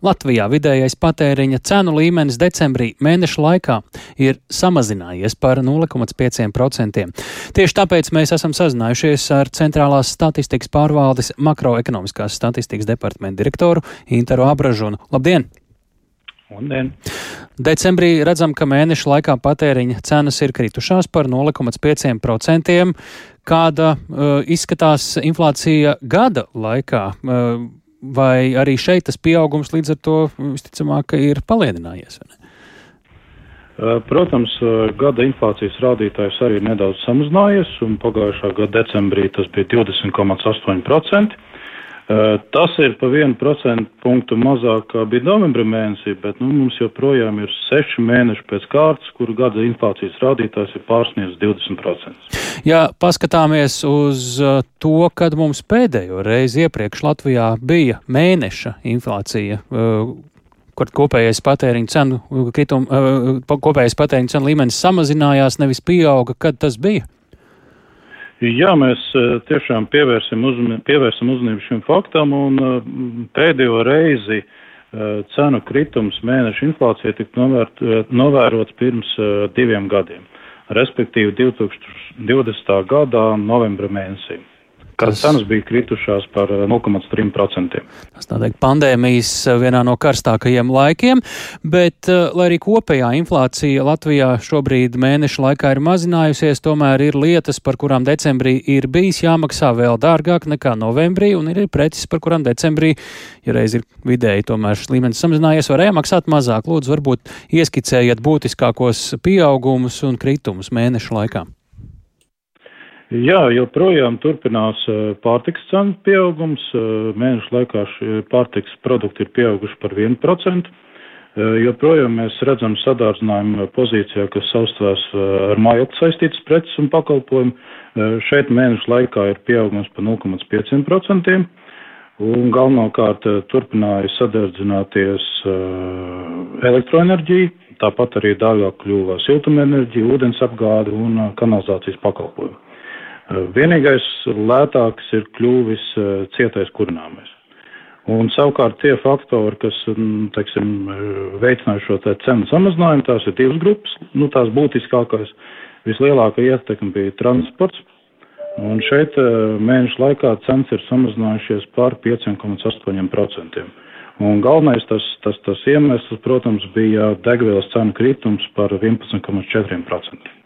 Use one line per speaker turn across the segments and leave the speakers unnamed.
Latvijā vidējais patēriņa cenu līmenis decembrī mēneša laikā ir samazinājies par 0,5%. Tieši tāpēc mēs esam sazinājušies ar Centrālās statistikas pārvaldes makroekonomiskās statistikas departamentu direktoru Interu Abražunu. Labdien!
Labdien!
Decembrī redzam, ka mēneša laikā patēriņa cenas ir kritušās par 0,5%. Kāda uh, izskatās inflācija gada laikā? Uh, vai arī šeit tas pieaugums līdz ar to visticamāk ir palielinājies?
Uh, protams, uh, gada inflācijas rādītājs arī nedaudz samazinājies, un pagājušā gada decembrī tas bija 20,8%. Tas ir pa vienu procentu punktu mazāk kā bija novembra mēnesī, bet nu, mums joprojām ir seši mēneši pēc kārtas, kuru gada inflācijas rādītājs ir pārsniedzis 20%.
Ja paskatāmies uz to, kad mums pēdējo reizi iepriekš Latvijā bija mēneša inflācija, kur kopējais patēriņa cenu, kritum, kopējais patēriņa cenu līmenis samazinājās, nevis pieauga, kad tas bija?
Jā, mēs eh, tiešām pievērsim, uzman, pievērsim uzmanību šim faktam un eh, pēdējo reizi eh, cenu kritums mēneša inflācija tika novērt, novērots pirms diviem gadiem, respektīvi 2020. gadā novembra mēnesī kad cenas bija kritušās par 0,3%. Eh,
Tas notiek pandēmijas eh, vienā no karstākajiem laikiem, bet, eh, lai arī kopējā inflācija Latvijā šobrīd mēneša laikā ir mazinājusies, tomēr ir lietas, par kurām decembrī ir bijis jāmaksā vēl dārgāk nekā novembrī, un ir preces, par kurām decembrī, ja reiz ir vidēji tomēr šis līmenis samazinājies, varēja maksāt mazāk. Lūdzu, varbūt ieskicējiet būtiskākos pieaugumus un kritumus mēneša laikā.
Jā, joprojām turpinās eh, pārtiks cenu pieaugums. Eh, mēnešu laikā pārtiks produkti ir pieauguši par 1%. Eh, joprojām mēs redzam sadārdzinājumu pozīcijā, kas saustās ar mājokli saistītas preces un pakalpojumu. Šeit mēnešu laikā ir pieaugums par 0,5%. Un galvenokārt turpināja sadardzināties elektroenerģija, tāpat arī dārgāk kļuva siltumenerģija, ūdens apgāde un kanalizācijas pakalpojumi. Vienīgais lētāks ir kļuvis eh, cietais kurināmais. Un savukārt tie faktori, kas, mm, teiksim, veicināja šo te cenu samazinājumu, tās ir divas grupas. Nu, tās būtiskākais, vislielākā ietekme bija transports. Un šeit eh, mēnešu laikā cenas ir samazinājušies par 5,8%. Un galvenais tas, tas, tas iemesls, protams, bija degvielas cenu kritums par 11,4%.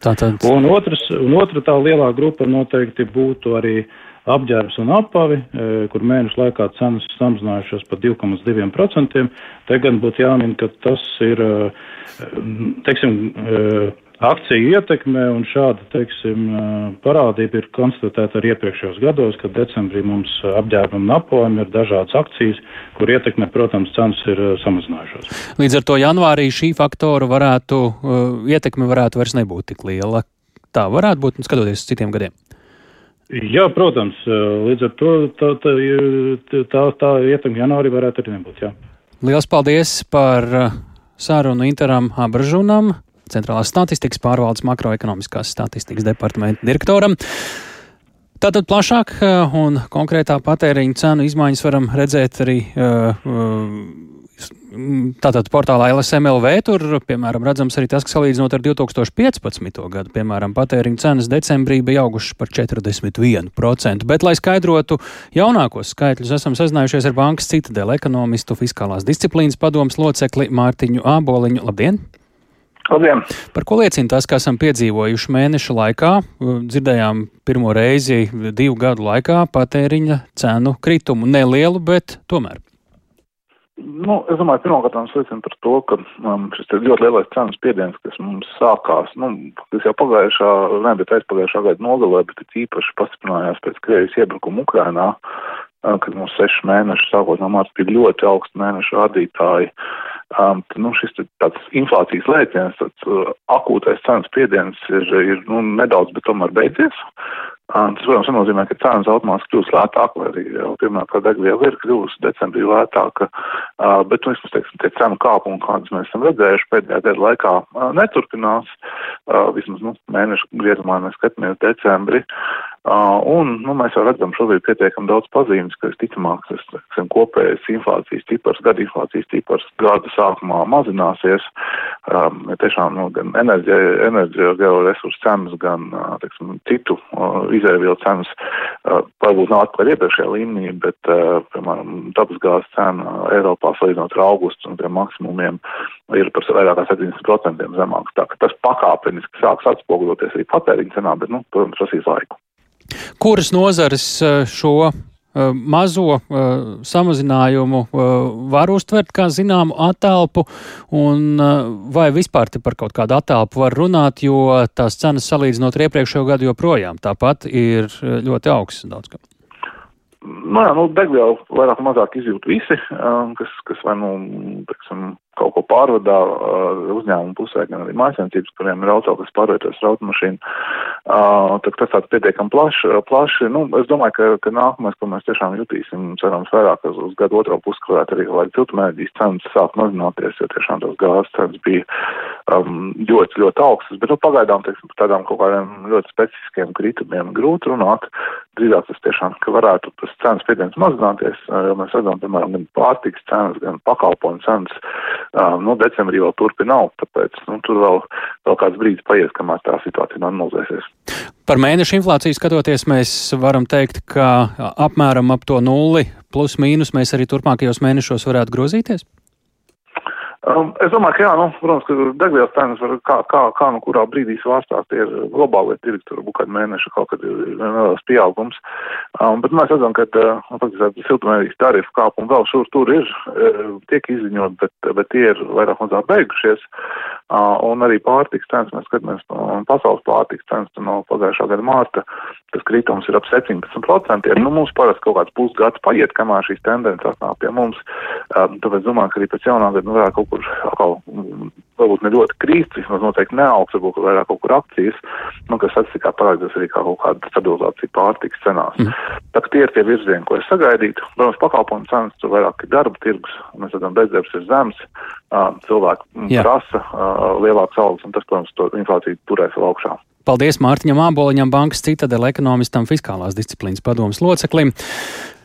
Tātad... Un, otrs, un otra tā lielā grupa noteikti būtu arī apģērbs un apavi, e, kur mēnešu laikā cenas samazinājušās par 2,2%. Te gan būtu jāmin, ka tas ir, e, teiksim, e, akciju ietekme un šāda, teiksim, parādība ir konstatēta arī iepriekšējos gados, kad decembrī mums apģērbam un apojam ir dažādas akcijas, kur ietekme, protams, cenas ir samazinājušās.
Līdz ar to janvārī šī faktora varētu, ietekme varētu vairs nebūt tik liela. Tā varētu būt, skatoties uz citiem gadiem.
Jā, protams, līdz ar to tā, tā, tā, tā ietekme janvārī varētu arī nebūt. Jā.
Liels paldies par sarunu Interam Abražunam, Centrālās statistikas pārvaldes makroekonomiskās statistikas departamenta direktoram. Tātad plašāk eh, un konkrētā patēriņa cenu izmaiņas varam redzēt arī uh, tātad portālā LSMLV. Tur, piemēram, redzams arī tas, ka salīdzinot ar 2015. gadu, piemēram, patēriņa cenas decembrī bija augušas par 41%. Bet, lai skaidrotu jaunākos skaitļus, esam sazinājušies ar bankas citadēļ ekonomistu fiskālās disciplīnas padomas locekli Mārtiņu Āboliņu. Labdien!
Labdien!
Par ko liecina tas, ka esam piedzīvojuši mēneša laikā? Dzirdējām pirmo reizi divu gadu laikā patēriņa cenu kritumu. Nelielu, bet tomēr.
Nu, es domāju, pirmkārt, tas liecina par to, ka um, šis ļoti lielais cenu spiediens, kas mums sākās, nu, kas jau pagājušā, ne, bet aizpagājušā gada nogalē, bet īpaši pastiprinājās pēc Krievijas iebrukuma Ukrainā, uh, kad mums seši mēneši sākot no mārta bija ļoti augsti mēnešu rādītāji. Uh, Um, nu, šis tāds inflācijas lēciens, tāds uh, akūtais cenas spiediens ir, ir nu, nedaudz, bet tomēr beidzies. Um, tas, protams, nenozīmē, ka cenas automātiski kļūs lētāk, vai arī jau, piemēram, kā degviela ir kļūst decembrī lētāka, uh, bet, nu, vismaz, teiksim, tie cenu kāpumi, kādas mēs esam redzējuši pēdējā gada laikā, uh, neturpinās, uh, vismaz, nu, mēnešu griezumā mēs skatāmies decembri. Uh, un nu, mēs jau redzam šobrīd pietiekami daudz pazīmes, ka visticamāk tas teiksim, kopējais inflācijas cipars, gada inflācijas cipars gada sākumā mazināsies. Um, tiešām nu, gan georesursu cenas, gan teiksim, citu uh, izēvielu cenas uh, varbūt nav atpakaļ iepriekšējā līmenī, bet, uh, piemēram, dabasgāzes cena Eiropā salīdzinot ar augustu un tiem maksimumiem ir par vairāk kā 70% zemāks. Tā ka tas pakāpeniski sāks atspoguļoties arī patēriņa cenā, bet, nu, protams, prasīs laiku.
Kuras nozares eh, šo eh, mazo uh, samazinājumu var uztvert kā zināmu attēlpu, un vai vispār te par kaut kādu attēlpu var runāt, jo tās cenas salīdzinot ar iepriekšējo gadu joprojām tāpat ir ļoti augstas daudz kam.
Nu, jā, nu, degvielu vairāk vai mazāk izjūt visi, kas, kas vai, nu, teiksim, kaut ko pārvadā uzņēmumu pusē, gan arī mājasēmniecības, kuriem ir auto, kas pārvietojas ar automašīnu. Tad tas tāds pietiekam plaši. plaši. Nu, es domāju, ka, ka nākamais, ko mēs tiešām jutīsim, cerams, vairāk uz, uz gadu otro pusi, varētu arī, lai ciltumēģijas cenas sāk mazināties, jo tiešām tās gāzes cenas bija um, ļoti, ļoti augstas. Bet, nu, pagaidām, teiksim, par tādām kaut kādiem ļoti specifiskiem kritumiem grūti runāt. Drīzāk tas tiešām, ka varētu tas cenas spiediens mazināties, jo mēs redzam, piemēram, gan pārtiks cenas, gan pakalpojumu cenas nu, decembrī vēl turpina augt, tāpēc nu, tur vēl, vēl kāds brīdis paies, kamēr tā situācija normalizēsies.
Par mēnešu inflāciju skatoties, mēs varam teikt, ka apmēram ap to nulli plus mīnus mēs arī turpmākajos mēnešos varētu grozīties?
Um, es domāju, ka jā, nu, protams, ka degvielas cenas var kā, kā, kā nu kurā brīdī svārstās, tie ir globālie tirgi, tur varbūt kādu mēnešu kaut kad ir neliels pieaugums. Um, bet mēs redzam, ka, uh, faktiski, siltumnīcas tarifu kāpumi vēl šur tur ir, uh, tiek izziņot, bet, bet tie ir vairāk mazāk beigušies. Uh, un arī pārtiks cenas, mēs skatāmies pasaules pārtiks cenas no pagājušā gada mārta, tas kritums ir ap 17%. Nu, mums parasti kaut kāds pusgads paiet, kamēr šīs tendences atnāk pie mums. Um, tāpēc domāju, ka arī pēc jaunā gada nu, varētu kaut kur atkal varbūt ne ļoti krīt, vismaz noteikti neaugs, varbūt vairāk kaut kur akcijas, nu, kas statistikā parādās arī kā kaut kāda stabilizācija pārtikas cenās. Mm. Tā tie ir tie virzieni, ko es sagaidītu. Protams, pakalpojumu cenas tur vairāk ir darba tirgus, mēs redzam, bezdarbs ir zems, cilvēki Jā. prasa lielāks algas, un tas, protams, to inflāciju turēs vēl augšā.
Paldies Mārtiņam Āboliņam, bankas citadela ekonomistam, fiskālās disciplīnas padomas loceklim.